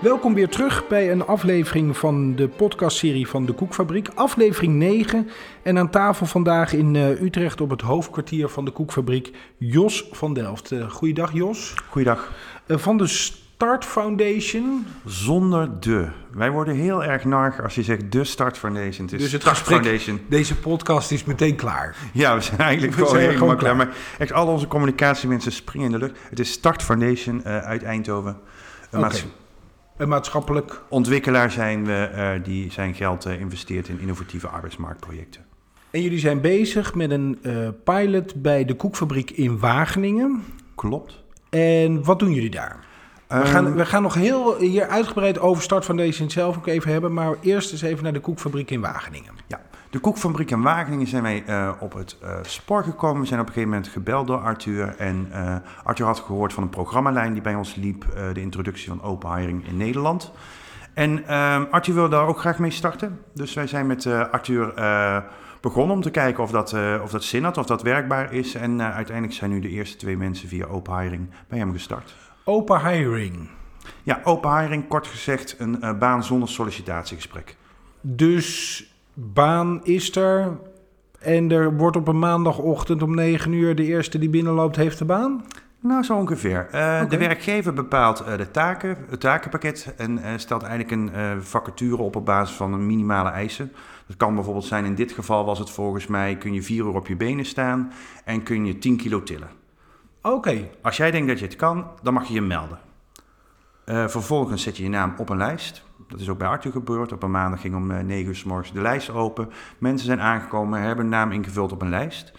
Welkom weer terug bij een aflevering van de podcastserie van de Koekfabriek, aflevering 9. En aan tafel vandaag in uh, Utrecht op het hoofdkwartier van de Koekfabriek, Jos van Delft. Uh, goeiedag Jos. Goeiedag. Uh, van de Start Foundation. Zonder de. Wij worden heel erg nar als je zegt de Start Foundation. Het is dus het Start gesprek, Foundation. Deze podcast is meteen klaar. Ja, we zijn eigenlijk we gewoon helemaal klaar. Maar echt al onze communicatiemensen springen in de lucht. Het is Start Foundation uit Eindhoven. Een okay. Een maatschappelijk... Ontwikkelaar zijn we uh, die zijn geld uh, investeert in innovatieve arbeidsmarktprojecten. En jullie zijn bezig met een uh, pilot bij de koekfabriek in Wageningen. Klopt. En wat doen jullie daar? We gaan, ehm, we gaan nog heel hier uitgebreid over Start Foundation zelf ook even hebben. Maar eerst eens even naar de koekfabriek in Wageningen. De koekfabriek in Wageningen zijn wij uh, op het uh, spoor gekomen. We zijn op een gegeven moment gebeld door Arthur. En uh, Arthur had gehoord van een programmalijn die bij ons liep. de introductie van open hiring in Nederland. En ehm, Arthur wilde daar ook graag mee starten. Dus wij zijn met Arthur begonnen om te kijken of dat, of dat zin had, of dat werkbaar is. En uiteindelijk zijn nu de eerste twee mensen via open hiring bij hem gestart. Open hiring? Ja, open hiring, kort gezegd een baan zonder sollicitatiegesprek. Dus baan is er. En er wordt op een maandagochtend om 9 uur de eerste die binnenloopt, heeft de baan? Nou, zo ongeveer. Uh, De werkgever bepaalt uh, de taken, het takenpakket en uh, stelt eigenlijk een vacature op op basis van een minimale eisen. Dat kan bijvoorbeeld zijn, in dit geval was het volgens mij, kun je vier uur op je benen staan en kun je 10 kilo tillen. Oké. Als jij denkt dat je het kan, dan mag je je melden. vervolgens zet je je naam op een lijst. Dat is ook bij Arthur gebeurd. Op een maandag ging om 9 eh, uur s morgens de lijst open. Mensen zijn aangekomen, hebben een naam ingevuld op een lijst.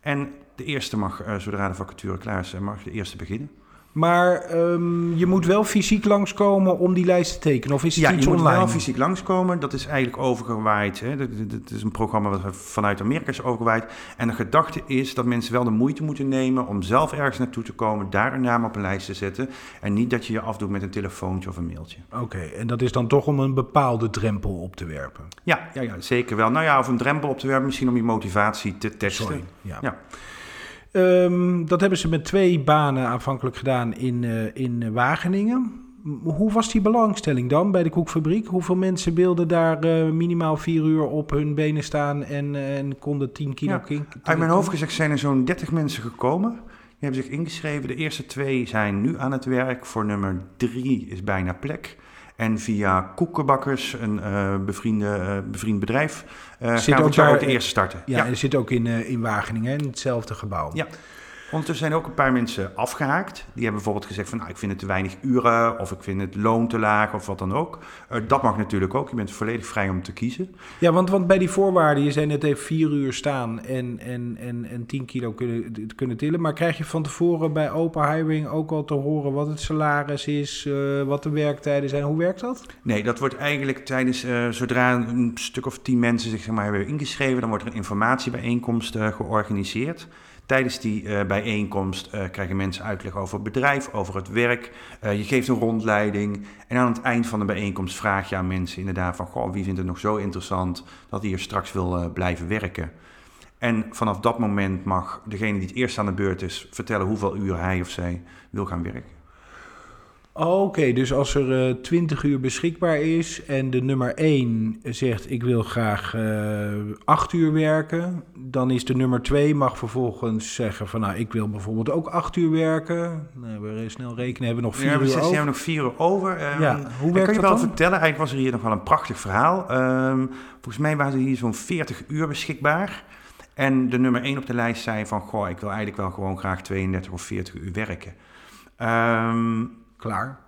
En de eerste mag, eh, zodra de vacature klaar is, mag de eerste beginnen. Maar um, je moet wel fysiek langskomen om die lijst te tekenen? Of is het ja, iets je online? moet wel fysiek langskomen. Dat is eigenlijk overgewaaid. Hè. Het is een programma wat vanuit Amerika is overgewaaid. En de gedachte is dat mensen wel de moeite moeten nemen om zelf ergens naartoe te komen, daar een naam op een lijst te zetten. En niet dat je je afdoet met een telefoontje of een mailtje. Oké, en dat is dan toch om een bepaalde drempel op te werpen? Ja, ja, ja, zeker wel. Nou ja, of een drempel op te werpen, misschien om je motivatie te testen. Sorry, ja. ja. Um, dat hebben ze met twee banen aanvankelijk gedaan in, uh, in Wageningen. Hoe was die belangstelling dan bij de koekfabriek? Hoeveel mensen wilden daar uh, minimaal vier uur op hun benen staan en, uh, en konden 10 kilo ja, kink? Uit mijn hoofd gezegd zijn er zo'n 30 mensen gekomen. Die hebben zich ingeschreven. De eerste twee zijn nu aan het werk. Voor nummer drie is bijna plek. En via Koekenbakkers, een uh, bevriende, uh, bevriend bedrijf, uh, gaan we ook, daar, ook de eerste starten. Ja, ja. en zit ook in, in Wageningen, in hetzelfde gebouw. Ja. Ondertussen zijn ook een paar mensen afgehaakt. Die hebben bijvoorbeeld gezegd van nou, ik vind het te weinig uren of ik vind het loon te laag of wat dan ook. Uh, dat mag natuurlijk ook. Je bent volledig vrij om te kiezen. Ja, want, want bij die voorwaarden, je zei net even vier uur staan en, en, en, en 10 kilo kunnen, kunnen tillen. Maar krijg je van tevoren bij open hiring ook al te horen wat het salaris is, uh, wat de werktijden zijn? Hoe werkt dat? Nee, dat wordt eigenlijk tijdens, uh, zodra een stuk of tien mensen zich zeg maar, hebben ingeschreven, dan wordt er een informatiebijeenkomst georganiseerd. Tijdens die uh, bijeenkomst uh, krijgen mensen uitleg over het bedrijf, over het werk. Uh, je geeft een rondleiding. En aan het eind van de bijeenkomst vraag je aan mensen inderdaad van... Goh, wie vindt het nog zo interessant dat hij hier straks wil blijven werken? En vanaf dat moment mag degene die het eerst aan de beurt is... vertellen hoeveel uur hij of zij wil gaan werken. Oké, dus als er uh, eh, 20 uur beschikbaar is en de nummer 1 zegt ik wil graag uh, eh, 8 uur werken, dan is de nummer 2 mag vervolgens zeggen van nou ik wil bijvoorbeeld ook 8 uur werken. Nou, we snel rekenen, hebben we nog 4 ja, uur over. Ja, we hebben nog 4 uur over. Um, ja, hoe werkt kan je wel dan? vertellen, eigenlijk was er hier nog wel een prachtig verhaal. Um, volgens mij waren er hier zo'n 40 uur beschikbaar. En de nummer 1 op de lijst zei van goh, ik wil eigenlijk wel gewoon graag 32 of 40 uur werken. Um, Klaar.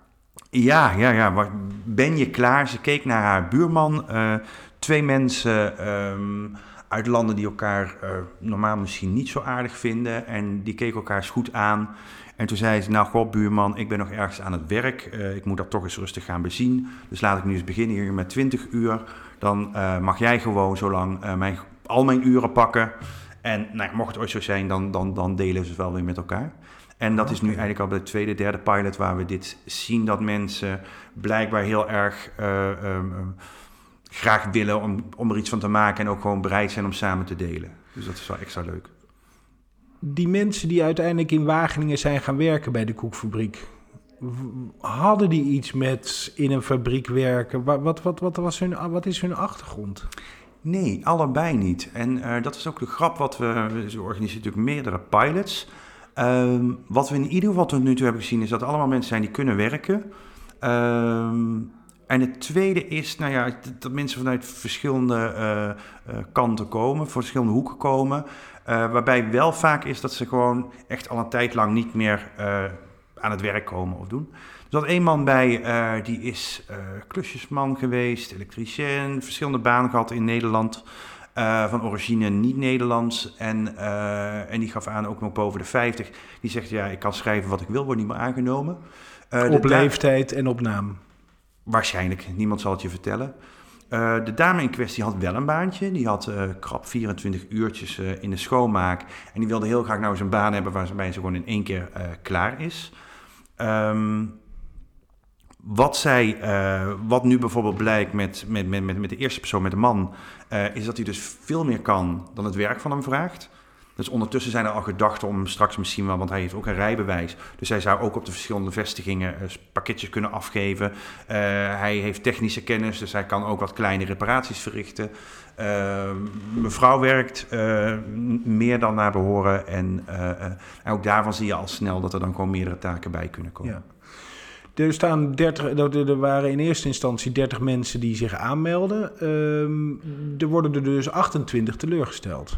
Ja, ja, ja. Ben je klaar? Ze keek naar haar buurman. Uh, twee mensen um, uit landen die elkaar uh, normaal misschien niet zo aardig vinden. En die keken elkaar eens goed aan. En toen zei ze, nou god buurman, ik ben nog ergens aan het werk. Uh, ik moet dat toch eens rustig gaan bezien. Dus laat ik nu eens beginnen hier met 20 uur. Dan mag jij gewoon zo lang mijn, al mijn uren pakken. En nou, mocht het ooit zo zijn, dan, dan, dan delen ze wel weer met elkaar. En dat is nu eigenlijk al bij de tweede, derde pilot waar we dit zien dat mensen blijkbaar heel erg uh, um, graag willen om, om er iets van te maken en ook gewoon bereid zijn om samen te delen. Dus dat is wel extra leuk. Die mensen die uiteindelijk in Wageningen zijn gaan werken bij de koekfabriek, hadden die iets met in een fabriek werken? Wat, wat, wat, wat, was hun, wat is hun achtergrond? Nee, allebei niet. En eh, dat is ook de grap wat we... Ze organiseren natuurlijk meerdere pilots. Ehm, wat we in ieder geval tot nu toe hebben gezien... is dat er allemaal mensen zijn die kunnen werken. Ehm, en het tweede is nou ja, dat- mensen vanuit verschillende eh, eh, kanten komen... verschillende hoeken komen. eh, waarbij wel vaak is dat ze gewoon echt al een tijd lang niet meer aan het werk komen of doen. Er zat één man bij, die is klusjesman geweest, elektricien, verschillende banen gehad in Nederland. Eh, van origine niet Nederlands. En, eh, en die gaf aan, ook nog boven de 50. Die zegt, ja, ik kan schrijven wat ik wil, word niet meer aangenomen. Eh, op leeftijd en op naam. Waarschijnlijk, niemand zal het je vertellen. De dame in kwestie had wel een baantje. Die had krap 24 uurtjes in de schoonmaak. En die wilde heel graag nou eens een baan hebben waarbij ze gewoon in één keer klaar is. Ehm, wat, zij, eh, wat nu bijvoorbeeld blijkt met, met, met, met, de eerste persoon, met de man, eh, is dat hij dus veel meer kan dan het werk van hem vraagt. Dus ondertussen zijn er al gedachten om straks misschien wel, want hij heeft ook een rijbewijs. Dus hij zou ook op de verschillende vestigingen eh, pakketjes kunnen afgeven. Hij heeft technische kennis, dus hij kan ook wat kleine reparaties verrichten. Eh, mevrouw werkt meer dan naar behoren. En, eh, eh, en ook daarvan zie je al snel dat er dan gewoon meerdere taken bij kunnen komen. Ja. Er, staan 30, er waren in eerste instantie 30 mensen die zich aanmelden. Ehm, er worden er dus 28 teleurgesteld.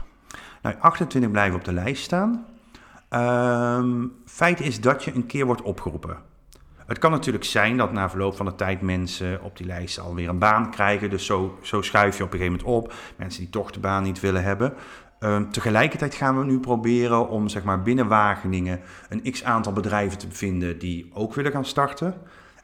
Nou, 28 blijven op de lijst staan. Ehm feit is dat je een keer wordt opgeroepen. Het kan natuurlijk zijn dat na verloop van de tijd mensen op die lijst alweer een baan krijgen. Dus zo, zo schuif je op een gegeven moment op. Mensen die toch de baan niet willen hebben. Ehm, tegelijkertijd gaan we nu proberen om zeg maar, binnen Wageningen een x aantal bedrijven te vinden die ook willen gaan starten.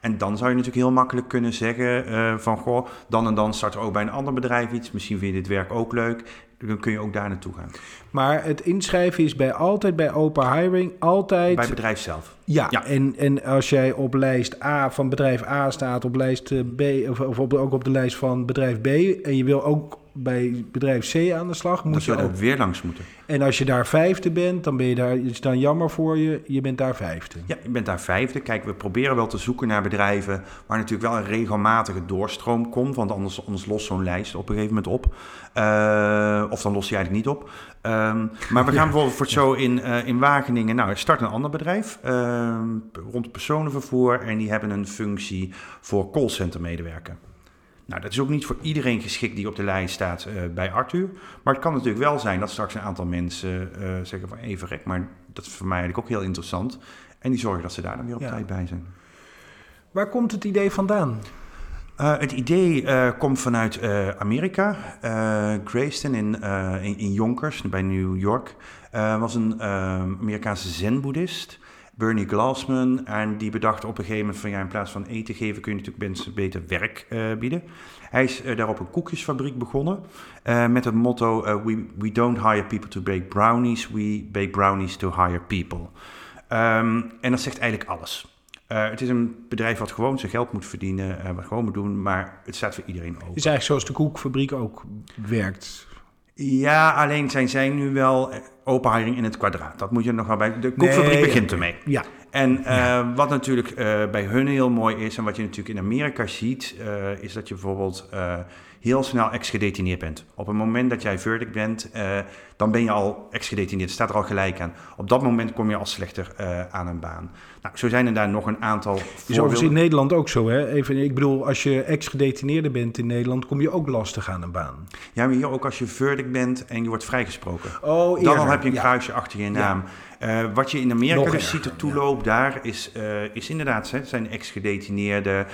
En dan zou je natuurlijk heel makkelijk kunnen zeggen eh, van goh, dan en dan start er ook bij een ander bedrijf iets. Misschien vind je dit werk ook leuk. Dan kun je ook daar naartoe gaan. Maar het inschrijven is bij altijd bij open hiring altijd. Bij het bedrijf zelf. ja, ja. En, en als jij op lijst A van bedrijf A staat, op lijst B, of, of op, ook op de lijst van bedrijf B, en je wil ook bij bedrijf C aan de slag, Dan moet je ook. er weer langs moeten. En als je daar vijfde bent, dan ben je daar, is het dan jammer voor je, je bent daar vijfde. Ja, je bent daar vijfde. Kijk, we proberen wel te zoeken naar bedrijven waar natuurlijk wel een regelmatige doorstroom komt. Want anders, anders lost zo'n lijst op een gegeven moment op. Eh, of dan lost hij eigenlijk niet op. Ehm, maar we gaan bijvoorbeeld voor het zo in, eh, in Wageningen. Nou, er start een ander bedrijf ehm, rond personenvervoer. En die hebben een functie voor callcenter medewerker. Nou, dat is ook niet voor iedereen geschikt die op de lijst staat eh, bij Arthur. Maar het kan natuurlijk wel zijn dat straks een aantal mensen eh, zeggen van even rek, maar dat is voor mij eigenlijk ook heel interessant. En die zorgen dat ze daar dan weer op Ja. tijd bij zijn. Waar komt het idee vandaan? Eh, het idee komt vanuit Amerika. Grayston in, in, in Yonkers, bij New York, was een Amerikaanse zen-boeddhist. Bernie Glassman. En die bedacht op een gegeven moment van ja, in plaats van eten geven kun je natuurlijk mensen beter werk eh, bieden. Hij is eh, daarop een koekjesfabriek begonnen eh, met het motto we, we don't hire people to bake brownies, we bake brownies to hire people. Ehm, en dat zegt eigenlijk alles. Het is een bedrijf wat gewoon zijn geld moet verdienen, eh, wat gewoon moet doen, maar het staat voor iedereen open. Het is eigenlijk zoals de koekfabriek ook werkt. Ja, alleen zijn zij nu wel open hiring in het kwadraat. Dat moet je nog wel bij. De koekfabriek Nee. begint ermee. Ja, En eh, wat natuurlijk eh, bij hun heel mooi is, en wat je natuurlijk in Amerika ziet, eh, is dat je bijvoorbeeld heel snel ex-gedetineerd bent. Op het moment dat jij verdict bent, dan ben je al ex-gedetineerd, staat er al gelijk aan. Op dat moment kom je al slechter eh, aan een baan. Nou, zo zijn er daar nog een aantal is overigens in voorbeelden. Nederland ook zo. Hè? Even, ik bedoel, als je ex-gedetineerde bent in Nederland, kom je ook lastig aan een baan. Ja, maar hier ook als je verdict bent en je wordt vrijgesproken. Oh, Dan heb je een ja. kruisje achter je Ja. naam. Eh, wat je in Amerika dus ziet, de toeloop daar, is, eh, is inderdaad, hè, zijn ex-gedetineerden,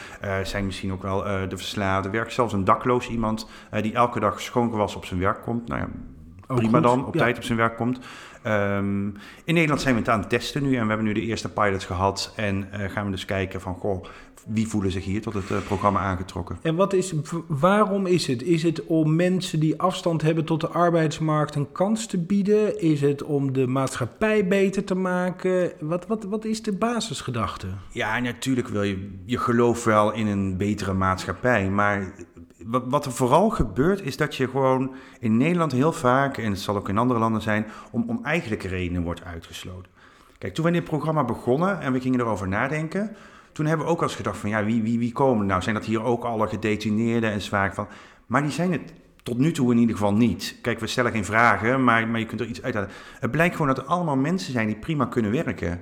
zijn misschien ook wel de verslaafde. Werkt zelfs een dakloos iemand die elke dag schoongewassen op zijn werk komt. Nou ja, Ook prima goed, dan, op ja. tijd op zijn werk komt. Ehm, in Nederland zijn we het aan het testen nu en we hebben nu de eerste pilots gehad. En eh, gaan we dus kijken van, goh, wie voelen zich hier tot het eh, programma aangetrokken? En wat is, waarom is het? Is het om mensen die afstand hebben tot de arbeidsmarkt een kans te bieden? Is het om de maatschappij beter te maken? Wat, wat, wat is de basisgedachte? Ja, natuurlijk wil je, je gelooft wel in een betere maatschappij. Maar wat, er vooral gebeurt, is dat je gewoon in Nederland heel vaak, en het zal ook in andere landen zijn, om, om eigenlijke redenen wordt uitgesloten. Kijk, toen we in dit programma begonnen en we gingen erover nadenken, toen hebben we ook al eens gedacht van, ja, wie, wie, wie komen nou? Zijn dat hier ook alle gedetineerden en zwaar van? Maar die zijn het tot nu toe in ieder geval niet. Kijk, we stellen geen vragen, maar, maar je kunt er iets uithalen. Het blijkt gewoon dat er allemaal mensen zijn die prima kunnen werken.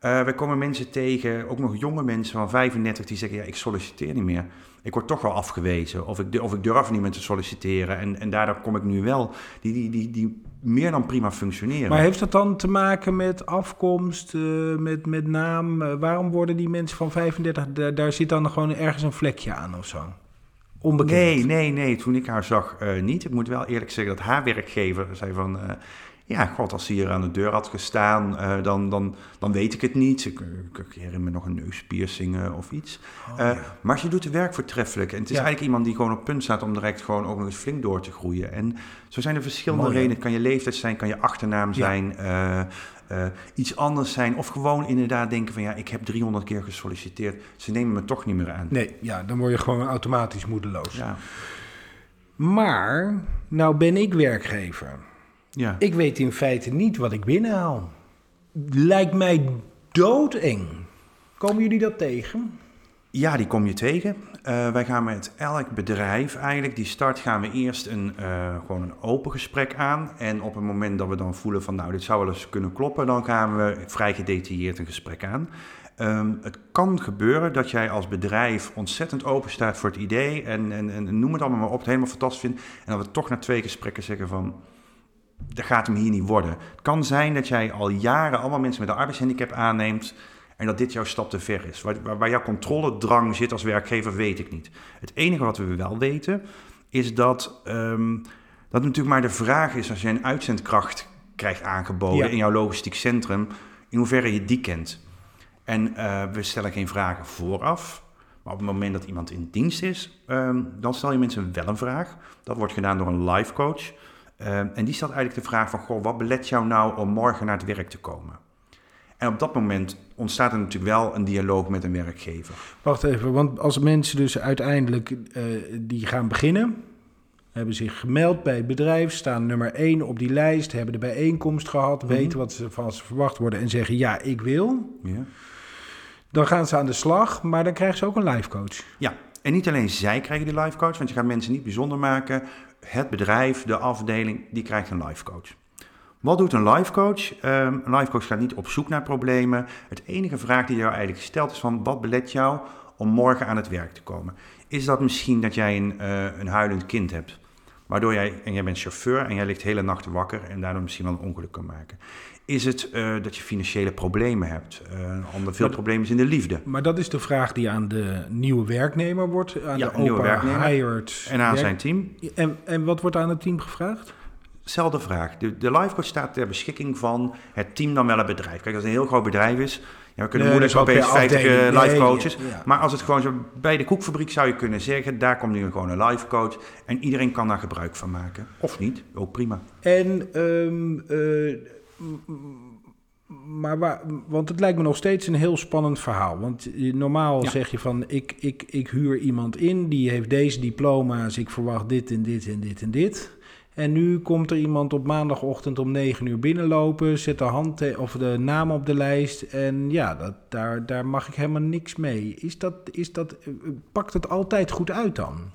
Uh, we komen mensen tegen, ook nog jonge mensen van 35, die zeggen: Ja, ik solliciteer niet meer. Ik word toch wel afgewezen. Of ik, of ik durf niet meer te solliciteren. En, en daardoor kom ik nu wel. Die, die, die, die meer dan prima functioneren. Maar heeft dat dan te maken met afkomst, uh, met, met naam? Uh, waarom worden die mensen van 35, daar, daar zit dan gewoon ergens een vlekje aan of zo? Onbekend. Nee, nee, nee. Toen ik haar zag, niet. Ik moet wel eerlijk zeggen dat haar werkgever zei van ja, god, als hij hier aan de deur had gestaan, uh, dan, dan, dan weet ik het niet. Ik, ik herinner me nog een neuspiercing uh, of iets. Oh, uh, ja. Maar je doet de werk voortreffelijk. En het is ja. eigenlijk iemand die gewoon op punt staat om direct gewoon ook nog eens flink door te groeien. En zo zijn er verschillende Mooi, redenen. Het kan je leeftijd zijn, kan je achternaam zijn, ja. iets anders zijn. Of gewoon inderdaad denken van ja, ik heb 300 keer gesolliciteerd. Ze nemen me toch niet meer aan. Nee, ja, dan word je gewoon automatisch moedeloos. Ja. Maar, nou ben ik werkgever. Ja. Ik weet in feite niet wat ik binnenhaal. Lijkt mij doodeng. Komen jullie dat tegen? Ja, die kom je tegen. Uh, wij gaan met elk bedrijf eigenlijk, die start gaan we eerst een, uh, gewoon een open gesprek aan. En op het moment dat we dan voelen van nou, dit zou wel eens kunnen kloppen, dan gaan we vrij gedetailleerd een gesprek aan. Um, het kan gebeuren dat jij als bedrijf ontzettend open staat voor het idee en, en, en noem het allemaal maar op, het helemaal fantastisch vindt. En dat we toch na twee gesprekken zeggen van dat gaat hem hier niet worden. Het kan zijn dat jij al jaren allemaal mensen met een arbeidshandicap aanneemt en dat dit jouw stap te ver is. Waar, waar jouw controledrang zit als werkgever, weet ik niet. Het enige wat we wel weten, is dat, um, dat natuurlijk maar de vraag is als je een uitzendkracht krijgt aangeboden in jouw logistiek centrum, in hoeverre je die kent. En uh, we stellen geen vragen vooraf. Maar op het moment dat iemand in dienst is, um, dan stel je mensen wel een vraag. Dat wordt gedaan door een life coach. Uh, en die stelt eigenlijk de vraag van, goh, wat belet jou nou om morgen naar het werk te komen? En op dat moment ontstaat er natuurlijk wel een dialoog met een werkgever. Wacht even, want als mensen dus uiteindelijk uh, die gaan beginnen, hebben zich gemeld bij het bedrijf, staan nummer 1 op die lijst, hebben de bijeenkomst gehad, mm -hmm. weten wat ze van ze verwacht worden en zeggen ja, ik wil. Ja. Dan gaan ze aan de slag, maar dan krijgen ze ook een life coach. Ja, en niet alleen zij krijgen die life coach, want je gaat mensen niet bijzonder maken het bedrijf, de afdeling, die krijgt een life coach. Wat doet een life coach? Um, een life coach gaat niet op zoek naar problemen. Het enige vraag die jou eigenlijk stelt is van wat belet jou om morgen aan het werk te komen? Is dat misschien dat jij een, uh, een huilend kind hebt? Waardoor jij, en jij bent chauffeur en jij ligt de hele nacht wakker en daardoor misschien wel een ongeluk kan maken. Is het uh, dat je financiële problemen hebt? Uh, ander veel problemen is in de liefde. Maar dat is de vraag die aan de nieuwe werknemer wordt. Aan ja, de nieuwe werknemer. Hired en aan werk... zijn team. En, en wat wordt aan het team gevraagd? Zelfde vraag. De, de lifecoach staat ter beschikking van het team dan wel het bedrijf. Kijk, als het een heel groot bedrijf is, ja, we kunnen nee, moeilijk opeens 50 uh, life coaches. Nee, ja. Maar als het gewoon zo bij de koekfabriek zou je kunnen zeggen, daar komt nu gewoon een life coach en iedereen kan daar gebruik van maken. Of niet, ook prima. En um, uh, maar waar, want het lijkt me nog steeds een heel spannend verhaal. Want normaal ja. zeg je van, ik, ik, ik huur iemand in, die heeft deze diploma's, ik verwacht dit en dit en dit en dit. En nu komt er iemand op maandagochtend om 9 uur binnenlopen, zet de, hand of de naam op de lijst en ja, dat, daar, daar mag ik helemaal niks mee. Is dat, is dat, pakt het altijd goed uit dan?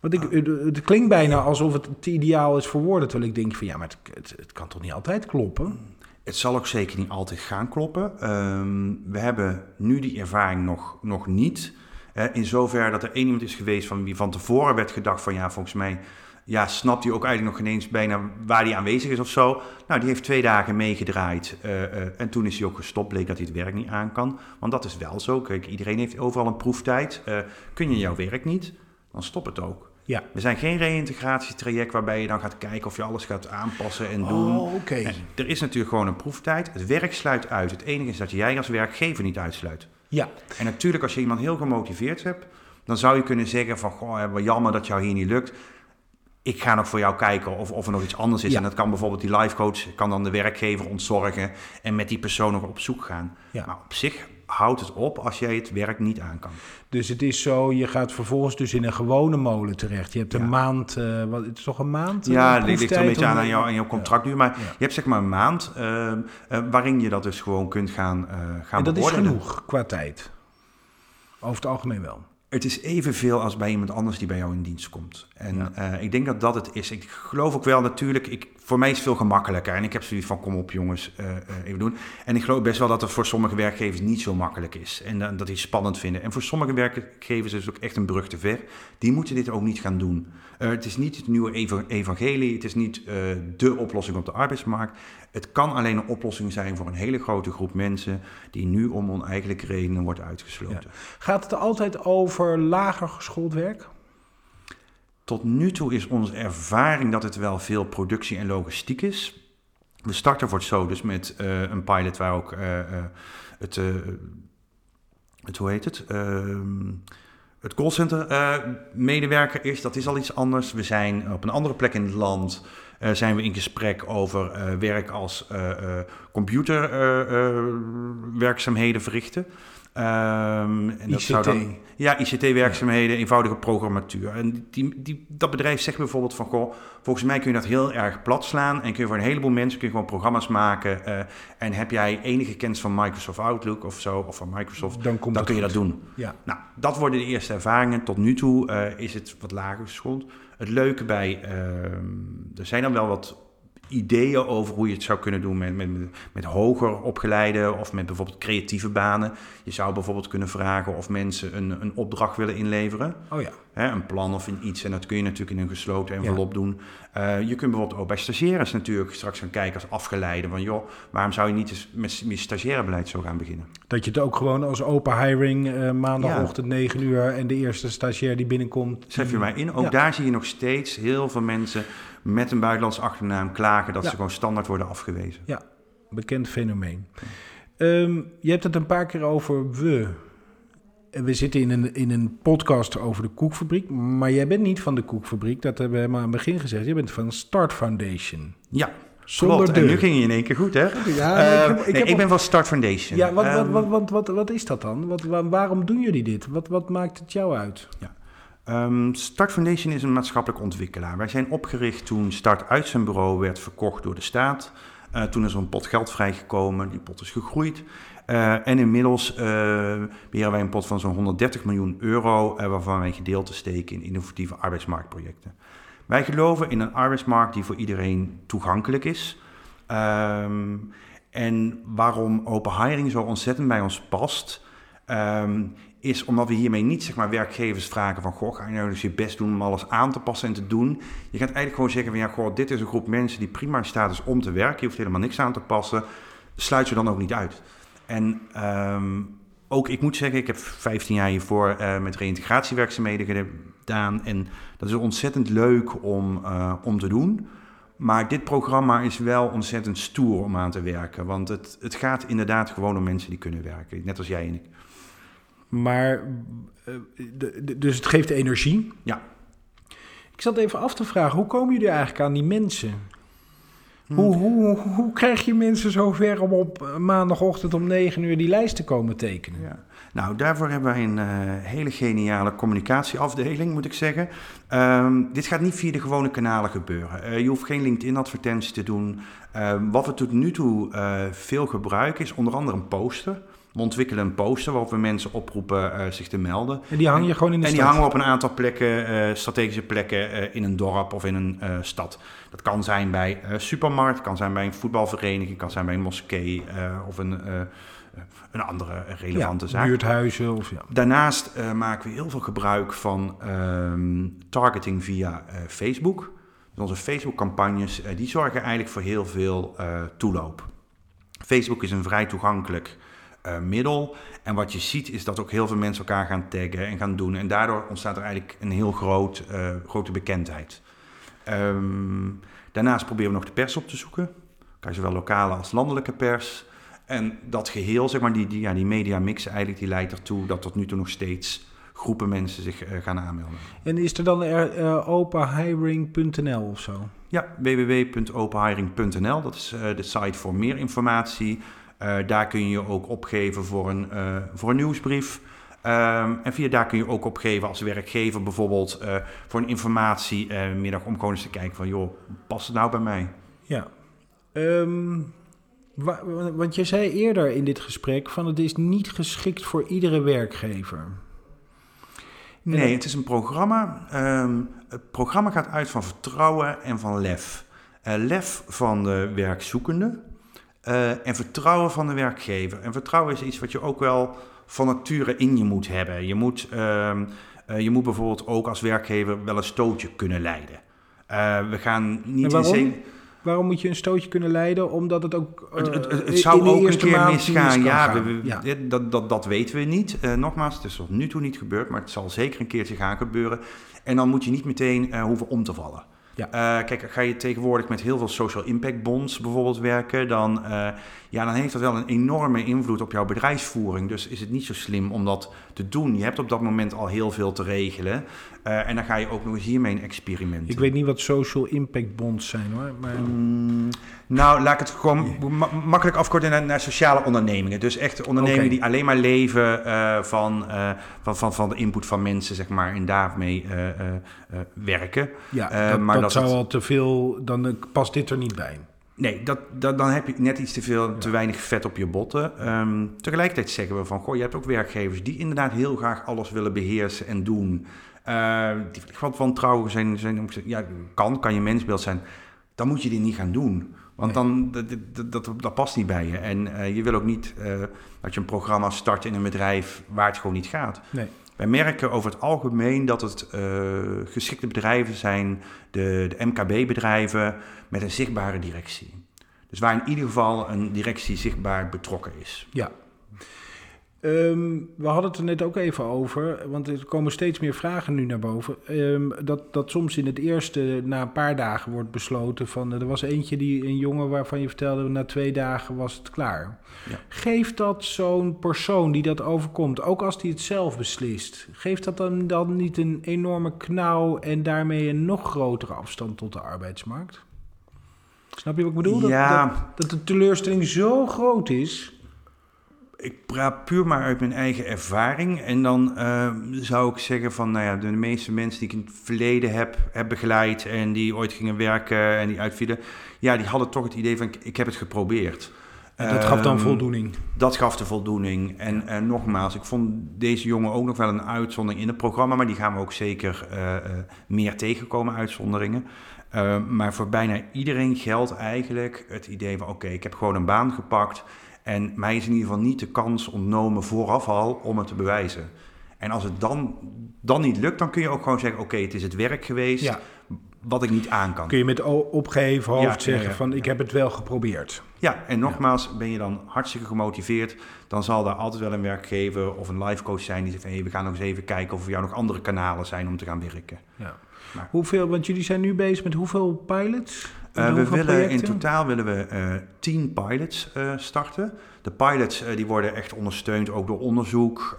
Want ik, het klinkt bijna alsof het te ideaal is voor woorden, terwijl ik denk van ja, maar het, het, het kan toch niet altijd kloppen? Het zal ook zeker niet altijd gaan kloppen. Um, we hebben nu die ervaring nog, nog niet. Uh, in zover dat er één iemand is geweest van wie van tevoren werd gedacht van ja, volgens mij ja, snapt hij ook eigenlijk nog ineens bijna waar hij aanwezig is of zo. Nou, die heeft twee dagen meegedraaid uh, uh, en toen is hij ook gestopt, bleek dat hij het werk niet aan kan. Want dat is wel zo. Kijk, iedereen heeft overal een proeftijd. Uh, kun je jouw werk niet, dan stop het ook. Ja. We zijn geen reïntegratietraject waarbij je dan gaat kijken of je alles gaat aanpassen en doen. Oh, okay. Er is natuurlijk gewoon een proeftijd. Het werk sluit uit. Het enige is dat jij als werkgever niet uitsluit. Ja. En natuurlijk, als je iemand heel gemotiveerd hebt, dan zou je kunnen zeggen van, goh, wat jammer dat jou hier niet lukt. Ik ga nog voor jou kijken of, of er nog iets anders is. Ja. En dat kan bijvoorbeeld die life coach, kan dan de werkgever ontzorgen en met die persoon nog op zoek gaan. Ja. Maar op zich houdt het op als jij het werk niet aan kan. Dus het is zo, je gaat vervolgens dus in een gewone molen terecht. Je hebt een ja. maand, uh, wat, het is toch een maand? Ja, dat ligt er een beetje aan aan, jou, aan jouw contractduur. Maar ja. je hebt zeg maar een maand uh, uh, waarin je dat dus gewoon kunt gaan, gaan En dat is genoeg qua tijd? Over het algemeen wel. Het is evenveel als bij iemand anders die bij jou in dienst komt. En Ja. eh, ik denk dat dat het is. Ik geloof ook wel natuurlijk, ik, voor mij is het veel gemakkelijker. En ik heb zoiets van, kom op jongens, eh, eh, even doen. En ik geloof best wel dat het voor sommige werkgevers niet zo makkelijk is. En dat die het spannend vinden. En voor sommige werkgevers is het ook echt een brug te ver. Die moeten dit ook niet gaan doen. Eh, het is niet het nieuwe eva- evangelie. Het is niet uh, de oplossing op de arbeidsmarkt. Het kan alleen een oplossing zijn voor een hele grote groep mensen... die nu om oneigenlijke redenen wordt uitgesloten. Ja. Gaat het altijd over lager geschoold werk? Tot nu toe is onze ervaring dat het wel veel productie en logistiek is. We starten voor het zo dus met uh, een pilot waar ook het, het, hoe heet het, ehm, het callcenter medewerker is. Dat is al iets anders. We zijn op een andere plek in het land, zijn we in gesprek over werk als computerwerkzaamheden verrichten. Um, en dat ICT. Zou dan, ja, ICT-werkzaamheden, eenvoudige programmatuur. En die, die, dat bedrijf zegt bijvoorbeeld van, goh, volgens mij kun je dat heel erg plat slaan en kun je voor een heleboel mensen kun je gewoon programma's maken. Uh, en heb jij enige kennis van Microsoft Outlook of zo, of van Microsoft, dan, komt dan kun je dat doen. Ja. Nou, dat worden de eerste ervaringen. Tot nu toe uh, is het wat lager geschoold. Het leuke bij, uh, er zijn dan wel wat ideeën over hoe je het zou kunnen doen met, met, met hoger opgeleide of met bijvoorbeeld creatieve banen. Je zou bijvoorbeeld kunnen vragen of mensen een, een opdracht willen inleveren. Oh ja. Hè, een plan of een iets. En dat kun je natuurlijk in een gesloten envelop ja. doen. Uh, je kunt bijvoorbeeld ook bij stagiaires natuurlijk straks gaan kijken als afgeleide. Van joh, waarom zou je niet eens met, met stagiairebeleid zo gaan beginnen? Dat je het ook gewoon als open hiring uh, maandagochtend ja. 9 uur en de eerste stagiair die binnenkomt. Schrijf je mij in. Ook ja. daar zie je nog steeds heel veel mensen met een buitenlandse achternaam klagen dat ze gewoon standaard worden afgewezen. Ja, bekend fenomeen. Um, je hebt het een paar keer over we. En We zitten in een, in een podcast over de koekfabriek, maar jij bent niet van de koekfabriek. Dat hebben we helemaal aan het begin gezegd. Je bent van Start Foundation. Ja, Zonder klopt. En nu ging je in één keer goed, hè? Ja, Uh, ik heb- ik nee, ben van Start Foundation. Ja, wat, wat, Ehm, wat, wat, wat, wat is dat dan? Wat, wa- waarom doen jullie dit? Wat, wat maakt het jou uit? Ehm, Start Foundation is een maatschappelijk ontwikkelaar. Wij zijn opgericht toen Start uit zijn bureau werd verkocht door de staat. Eh, toen is er een pot geld vrijgekomen, die pot is gegroeid. Eh, en inmiddels eh, beheren wij een pot van zo'n 130 miljoen euro, eh, waarvan wij gedeelte steken in innovatieve arbeidsmarktprojecten. Wij geloven in een arbeidsmarkt die voor iedereen toegankelijk is. Ehm, en waarom open hiring zo ontzettend bij ons past, ehm, is omdat we hiermee niet zeg maar, werkgevers vragen van... goh, ga je nou dus je best doen om alles aan te passen en te doen. Je gaat eigenlijk gewoon zeggen van... ja, goh, dit is een groep mensen die prima in staat is om te werken. Je hoeft helemaal niks aan te passen. Sluit ze dan ook niet uit. En ehm, ook, ik moet zeggen, ik heb 15 jaar hiervoor eh, met reïntegratiewerkzaamheden gedaan. En dat is ontzettend leuk om, eh, om te doen. Maar dit programma is wel ontzettend stoer om aan te werken. Want het, het gaat inderdaad gewoon om mensen die kunnen werken. Net als jij en ik. Maar, eh, dus het geeft energie. Ja. Ik zat even af te vragen, hoe komen jullie eigenlijk aan die mensen? Hoe, hoe, hoe krijg je mensen zover om op eh, maandagochtend om 9 uur die lijst te komen tekenen? Ja. Nou, daarvoor hebben wij een eh, hele geniale communicatieafdeling, moet ik zeggen. Ehm, dit gaat niet via de gewone kanalen gebeuren. Eh, je hoeft geen LinkedIn-advertenties te doen. Ehm, wat we tot nu toe veel gebruiken is onder andere een poster. We ontwikkelen een poster waarop we mensen oproepen eh, zich te melden. En die hang je gewoon in de En die stad? hangen we op een aantal plekken, eh, strategische plekken eh, in een dorp of in een stad. Dat kan zijn bij een supermarkt, kan zijn bij een voetbalvereniging, kan zijn bij een moskee of een, een andere relevante ja, zaak. buurthuizen of ja. Daarnaast maken we heel veel gebruik van ehm, targeting via Facebook. Dus onze Facebook-campagnes die zorgen eigenlijk voor heel veel toeloop. Facebook is een vrij toegankelijk eh, middel. En wat je ziet is dat ook heel veel mensen elkaar gaan taggen en gaan doen. En daardoor ontstaat er eigenlijk een heel groot, eh, grote bekendheid. Ehm, daarnaast proberen we nog de pers op te zoeken. Kan zowel lokale als landelijke pers. En dat geheel, zeg maar, die, die, ja, die media mix eigenlijk, die leidt ertoe dat tot nu toe nog steeds groepen mensen zich eh, gaan aanmelden. En is er dan er, eh, openhiring.nl of zo? Ja, www.openhiring.nl, dat is de site voor meer informatie. Eh, daar kun je ook opgeven voor een, eh, voor een nieuwsbrief. Ehm, en via daar kun je ook opgeven als werkgever bijvoorbeeld eh, voor een informatiemiddag om gewoon eens te kijken van joh, past het nou bij mij? Ja. Ehm, wa- want je zei eerder in dit gesprek van het is niet geschikt voor iedere werkgever. Nee, het is een programma. Ehm, het programma gaat uit van vertrouwen en van lef. Uh, lef van de werkzoekende uh, en vertrouwen van de werkgever. En vertrouwen is iets wat je ook wel van nature in je moet hebben. Je moet, uh, je moet bijvoorbeeld ook als werkgever wel een stootje kunnen leiden. we gaan niet waarom? in Waarom moet je een stootje kunnen leiden? Omdat het ook. Uh, het, het, het, zou ook een keer misgaan. Ja, we, we, ja. Dat, dat, dat weten we niet. Uh, nogmaals, het is tot nu toe niet gebeurd, maar het zal zeker een keertje gaan gebeuren. En dan moet je niet meteen uh, hoeven om te vallen. Ja. Uh, kijk, ga je tegenwoordig met heel veel social impact bonds bijvoorbeeld werken, dan, uh, ja, dan heeft dat wel een enorme invloed op jouw bedrijfsvoering. Dus is het niet zo slim om dat te doen. Je hebt op dat moment al heel veel te regelen. Uh, en dan ga je ook nog eens hiermee een experiment. Ik weet niet wat social impact bonds zijn hoor. Maar... Mm, nou, laat ik het gewoon ma makkelijk afkorten naar, naar, sociale ondernemingen. Dus echt ondernemingen okay. die alleen maar leven van, van, van, van de input van mensen, zeg maar, en daarmee werken. Ja, dat, maar dat, zou al te veel, dan past dit er niet bij. Nee, dat, dat, dan heb je net iets te veel, te weinig vet op je botten. Um, tegelijkertijd zeggen we van, goh, je hebt ook werkgevers die inderdaad heel graag alles willen beheersen en doen. Uh, die wat wantrouwen zijn, zijn, ja, kan, kan je mensbeeld zijn. Dan moet je dit niet gaan doen. Want nee. dan, dat, dat, dat, past niet bij je. En uh, je wil ook niet uh, dat je een programma start in een bedrijf waar het gewoon niet gaat. Nee. Wij merken over het algemeen dat het uh, geschikte bedrijven zijn, de, de MKB-bedrijven met een zichtbare directie. Dus waar in ieder geval een directie zichtbaar betrokken is. Ja. Um, we hadden het er net ook even over, want er komen steeds meer vragen nu naar boven. Um, dat, dat soms in het eerste, na een paar dagen, wordt besloten van... Er was eentje, die, een jongen waarvan je vertelde, na twee dagen was het klaar. Ja. Geeft dat zo'n persoon die dat overkomt, ook als die het zelf beslist... geeft dat dan, dan niet een enorme knauw en daarmee een nog grotere afstand tot de arbeidsmarkt? Snap je wat ik bedoel? Ja. Dat, dat, dat de teleurstelling zo groot is ik praat puur maar uit mijn eigen ervaring. En dan uh, zou ik zeggen van, nou ja, de meeste mensen die ik in het verleden heb, heb begeleid en die ooit gingen werken en die uitvielen, ja, die hadden toch het idee van, ik heb het geprobeerd. En dat gaf dan voldoening? Dat gaf de voldoening. En uh, nogmaals, ik vond deze jongen ook nog wel een uitzondering in het programma, maar die gaan we ook zeker uh, meer tegenkomen, uitzonderingen. maar voor bijna iedereen geldt eigenlijk het idee van, oké, okay, ik heb gewoon een baan gepakt en mij is in ieder geval niet de kans ontnomen vooraf al om het te bewijzen. En als het dan, dan niet lukt, dan kun je ook gewoon zeggen: Oké, okay, het is het werk geweest. Ja. Wat ik niet aan kan. Kun je met opgeheven hoofd ja, zeggen: ja. van ik heb het wel geprobeerd. Ja, en nogmaals, ben je dan hartstikke gemotiveerd, dan zal daar altijd wel een werkgever of een life coach zijn die zegt: hey, we gaan nog eens even kijken of er jou nog andere kanalen zijn om te gaan werken. Ja. Maar. Hoeveel, want jullie zijn nu bezig met hoeveel pilots? Uh, we willen, in totaal willen we uh, tien pilots uh, starten. De pilots die worden echt ondersteund ook door onderzoek,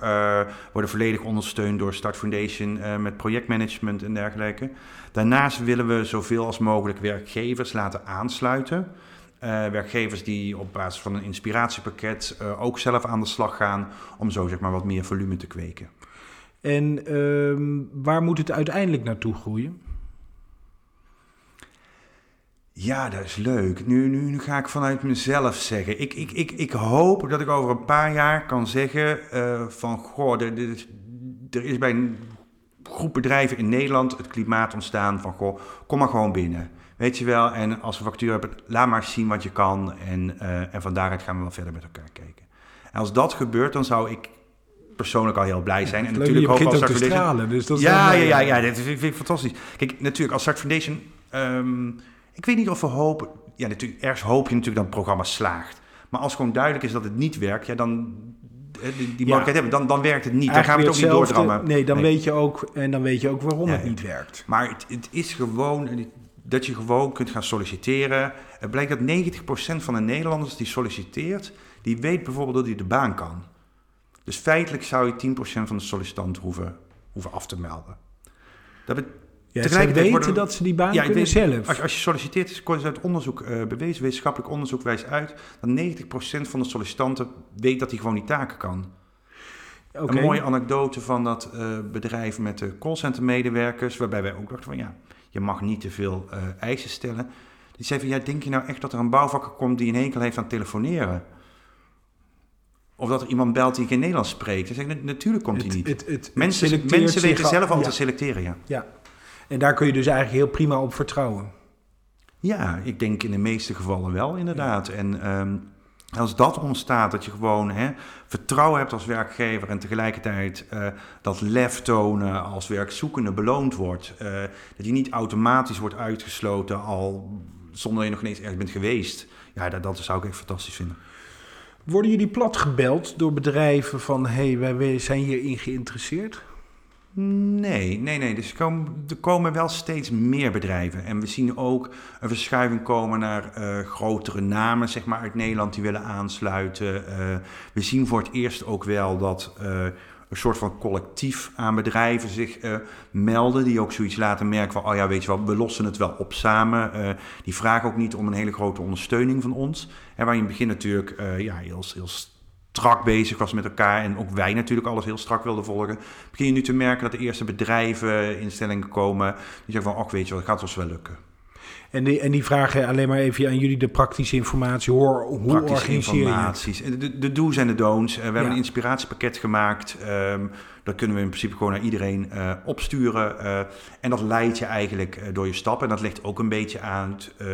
worden volledig ondersteund door Start Foundation met projectmanagement en dergelijke. Daarnaast willen we zoveel als mogelijk werkgevers laten aansluiten. werkgevers die op basis van een inspiratiepakket ook zelf aan de slag gaan om zo zeg maar wat meer volume te kweken. En ehm, waar moet het uiteindelijk naartoe groeien? Ja, dat is leuk. Nu, nu, nu ga ik vanuit mezelf zeggen. Ik, ik, ik, ik hoop dat ik over een paar jaar kan zeggen uh, van... Goh, er, is bij een groep bedrijven in Nederland het klimaat ontstaan van... Goh, kom maar gewoon binnen. Weet je wel, en als we factuur hebben, laat maar zien wat je kan. En, uh, en van daaruit gaan we wel verder met elkaar kijken. En als dat gebeurt, dan zou ik persoonlijk al heel blij zijn. Ja, en natuurlijk ook als Start. Stralen, dus dat ja, ja, ja, ja, dat vind ik fantastisch. Kijk, natuurlijk als Start Foundation... Um, ik weet niet of we hopen. Ja, natuurlijk, ergens hoop je natuurlijk dat het programma slaagt. Maar als gewoon duidelijk is dat het niet werkt, ja, dan. Die, die mogelijkheid ja. hebben, dan, dan werkt het niet. Dan gaan we het ook niet doordrammen. Nee, dan nee. weet je ook. En dan weet je ook waarom ja, het niet werkt. Maar het, het, is gewoon. Dat je gewoon kunt gaan solliciteren. Het blijkt dat 90% van de Nederlanders die solliciteert, die weet bijvoorbeeld dat hij de baan kan. Dus feitelijk zou je 10% van de sollicitanten hoeven, hoeven af te melden. Dat betekent ja, Tegelijkertijd weten worden, dat ze die baan ja, kunnen weet, zelf. Als, als je solliciteert, is het uit onderzoek uh, bewezen, wetenschappelijk onderzoek wijst uit, dat 90% van de sollicitanten weet dat hij gewoon die taken kan. Okay. Een mooie anekdote van dat uh, bedrijf met de callcenter medewerkers, waarbij wij ook dachten van ja, je mag niet te veel uh, eisen stellen. Die zei van ja, denk je nou echt dat er een bouwvakker komt die een hekel heeft aan telefoneren? Of dat er iemand belt die geen Nederlands spreekt. Dan zeg ik, natuurlijk komt hij Het- niet. het- het- het mensen al- zelf al ja. te selecteren, ja. Ja. En daar kun je dus eigenlijk heel prima op vertrouwen. Ja, ik denk in de meeste gevallen wel, inderdaad. En ehm, als dat ontstaat, dat je gewoon hè, vertrouwen hebt als werkgever en tegelijkertijd eh, dat lef tonen als werkzoekende beloond wordt, eh, dat je niet automatisch wordt uitgesloten al zonder dat je nog ineens ergens bent geweest. Ja, dat, dat zou ik echt fantastisch vinden. Worden jullie plat gebeld door bedrijven van... hé, hey, wij zijn hierin geïnteresseerd? Nee, nee, nee. Dus er komen, er komen wel steeds meer bedrijven. En we zien ook een verschuiving komen naar eh, grotere namen zeg maar, uit Nederland die willen aansluiten. Eh, we zien voor het eerst ook wel dat eh, een soort van collectief aan bedrijven zich melden. Die ook zoiets laten merken van, oh ja, weet je wel, we lossen het wel op samen. Die vragen ook niet om een hele grote ondersteuning van ons. En waar je in het begin natuurlijk ja, heel, heel strak bezig was met elkaar en ook wij natuurlijk alles heel strak wilden volgen, begin je nu te merken dat de eerste bedrijven, instellingen komen die zeggen van, ach weet je wel, dat gaat ons wel lukken. En die, en die vragen alleen maar even aan jullie de praktische informatie. Hoe, hoe Praktische organiseer het? informaties. De, de do's en de don'ts. Eh, we hebben een inspiratiepakket gemaakt. ehm, dat kunnen we in principe gewoon naar iedereen eh, opsturen. eh, en dat leidt je eigenlijk door je stappen. En dat legt ook een beetje uit eh,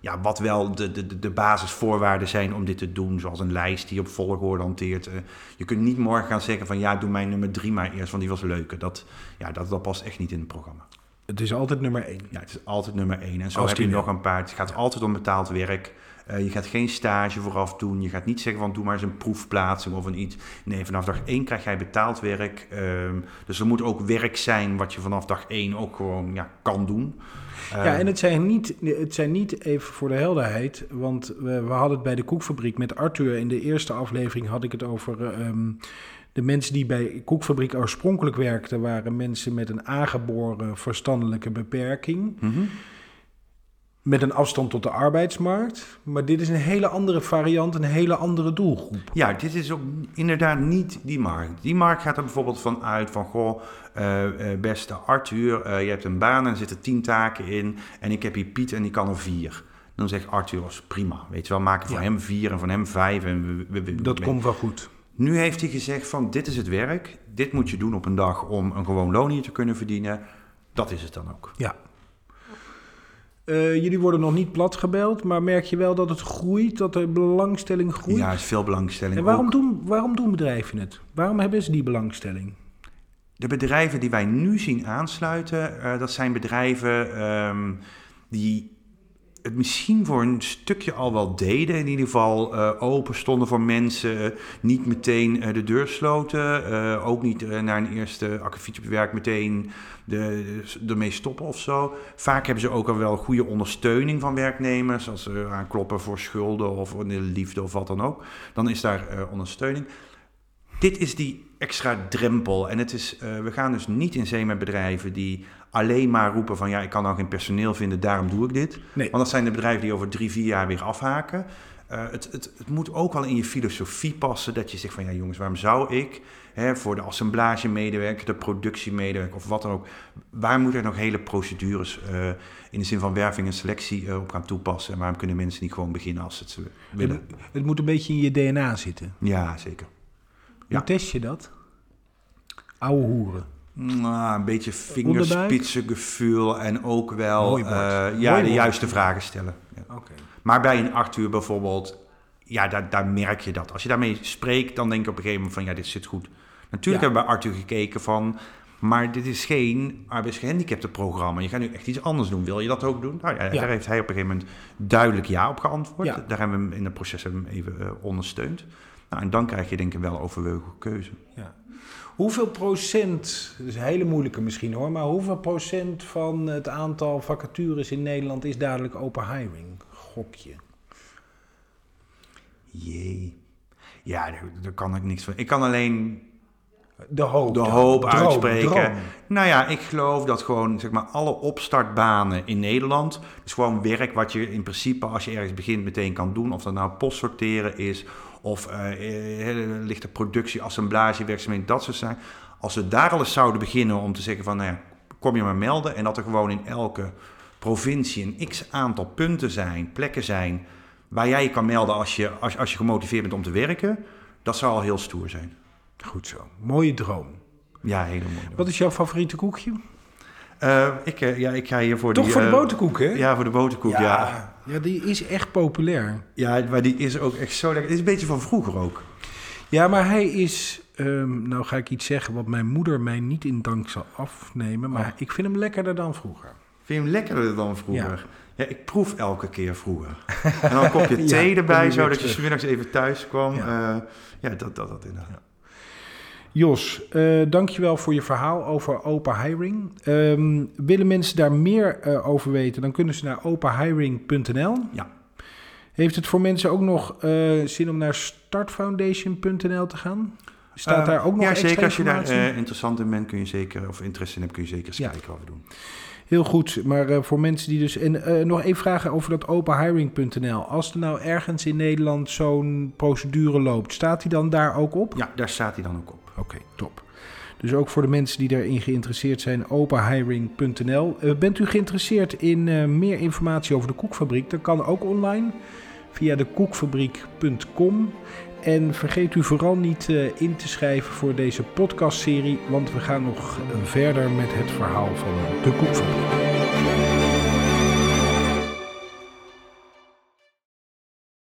ja, wat wel de, de, de- de basisvoorwaarden zijn om dit te doen. Zoals een lijst die op volgorde hanteert. Eh, je kunt niet morgen gaan zeggen van ja, doe mijn nummer drie maar eerst, want die was leuker. Dat, ja, dat, dat past echt niet in het programma. Het is altijd nummer één. Ja, het is altijd nummer één. En zo Als heb je nog een paar. Het gaat altijd om betaald werk. Eh, je gaat geen stage vooraf doen. Je gaat niet zeggen van doe maar eens een proefplaatsing of een iets. Nee, vanaf dag één krijg jij betaald werk. Ehm, dus er moet ook werk zijn wat je vanaf dag één ook gewoon ja, kan doen. Ja, Eh, en het zijn, niet, het zijn niet even voor de helderheid, want we, we hadden het bij de koekfabriek met Arthur. In de eerste aflevering had ik het over eh, ehm, de mensen die bij koekfabriek oorspronkelijk werkten, waren mensen met een aangeboren verstandelijke beperking. mhm. Met een afstand tot de arbeidsmarkt. Maar dit is een hele andere variant, een hele andere doelgroep. Ja, dit is ook inderdaad niet die markt. Die markt gaat er bijvoorbeeld van uit van... Goh, eh, eh, beste Arthur, eh, je hebt een baan en er zitten tien taken in... en ik heb hier Piet en die kan er vier. Dan zegt Arthur, is prima. Weet je wel, maken voor Ja. hem vier en van hem vijf. En we, we- we- Dat komt wel goed. Nu heeft hij gezegd van, dit is het werk. Dit moet je doen op een dag om een gewoon loon hier te kunnen verdienen. Dat is het dan ook. Ja. Eh, jullie worden nog niet plat gebeld, maar merk je wel dat het groeit, dat de belangstelling groeit? Ja, is veel belangstelling. En waarom ook. doen, waarom doen bedrijven het? Waarom hebben ze die belangstelling? De bedrijven die wij nu zien aansluiten, eh, dat zijn bedrijven ehm, die het misschien voor een stukje al wel deden. In ieder geval eh, open stonden voor mensen, niet meteen eh, de deur sloten. eh, ook niet eh, na een eerste akkefietje meteen de, ermee stoppen of zo. Vaak hebben ze ook al wel goede ondersteuning van werknemers. Als ze aankloppen voor schulden of liefde of wat dan ook. Dan is daar ondersteuning. Dit is die extra drempel. En het is, we gaan dus niet in zee met bedrijven die alleen maar roepen van ja, ik kan nou geen personeel vinden, daarom doe ik dit. Nee. Want dat zijn de bedrijven die over drie, vier jaar weer afhaken. Eh, het, het, het moet ook wel in je filosofie passen dat je zegt van ja jongens, waarom zou ik hè, voor de assemblagemedewerker, de productiemedewerker of wat dan ook, waar moet er nog hele procedures eh, in de zin van werving en selectie eh, op gaan toepassen? En waarom kunnen mensen niet gewoon beginnen als ze het ze willen? Het, het moet een beetje in je DNA zitten. Ja, zeker. Ja. Hoe test je dat? Oude hoeren. Nou, een beetje vingerspitsengevoel en ook wel eh, ja, Mooi de woord. juiste vragen stellen. Ja. Maar bij een Arthur bijvoorbeeld, ja, daar, daar merk je dat. Als je daarmee spreekt, dan denk je op een gegeven moment van ja, dit zit goed. Natuurlijk Ja. hebben we bij Arthur gekeken van, maar dit is geen arbeidsgehandicaptenprogramma. Je gaat nu echt iets anders doen. Wil je dat ook doen? Nou ja, Ja. daar heeft hij op een gegeven moment duidelijk ja op geantwoord. Ja. Daar hebben we hem in het proces hem even eh, ondersteund. Nou, en dan krijg je denk ik wel overwogen keuze. Ja. Hoeveel procent, dat is een hele moeilijke misschien hoor, maar hoeveel procent van het aantal vacatures in Nederland is dadelijk open hiring? Gokje. Jee. Ja, daar, daar kan ik niks van. Ik kan alleen De hoop. de dan. hoop Droom, uitspreken. droom. Nou ja, ik geloof dat gewoon zeg maar, alle opstartbanen in Nederland, dus gewoon werk wat je in principe als je ergens begint meteen kan doen, of dat nou postsorteren is, of eh, lichte productie, assemblage, werkzaamheden, dat soort zijn. Als we daar al eens zouden beginnen om te zeggen van, nou ja, kom je maar melden en dat er gewoon in elke provincie een x aantal punten zijn, plekken zijn, waar jij je kan melden als je, als, als je gemotiveerd bent om te werken, Dat zou al heel stoer zijn. Goed zo. Mooie droom. Ja, hele mooi. Wat is jouw favoriete koekje? Uh, ik, uh, ja, ik ga hier voor Toch die, voor de uh, boterkoek, hè? Ja, voor de boterkoek, ja. ja. Ja, die is echt populair. Ja, maar die is ook echt zo lekker. Het is een beetje van vroeger ook. Ja, maar hij is... Um, nou ga ik iets zeggen wat mijn moeder mij niet in dank zal afnemen. Maar oh. ik vind hem lekkerder dan vroeger. Vind je hem lekkerder dan vroeger? Ja. ja ik proef elke keer vroeger. en dan een kopje thee ja, erbij, zodat je smiddags even thuis kwam. Ja, ja dat, dat, dat inderdaad. Jos, uh, dankjewel voor je verhaal over open hiring. Um, willen mensen daar meer uh, over weten, dan kunnen ze naar openhiring.nl. Ja. Heeft het voor mensen ook nog uh, zin om naar startfoundation.nl te gaan? Staat daar ook nog Ja, extra zeker. Als je daar interessant in bent, kun je zeker, of interesse in hebt, kun je zeker eens Ja. kijken wat we doen. Heel goed, maar uh, voor mensen die dus... En uh, nog even vragen over dat openhiring.nl. Als er nou ergens in Nederland zo'n procedure loopt, staat die dan daar ook op? Ja, daar staat hij dan ook op. Oké, okay, top. Dus ook voor de mensen die daarin geïnteresseerd zijn, openhiring.nl. Uh, bent u geïnteresseerd in uh, meer informatie over de koekfabriek? Dat kan ook online via dekoekfabriek.com. En vergeet u vooral niet uh, in te schrijven voor deze podcastserie, want we gaan nog verder met het verhaal van de koekfabriek.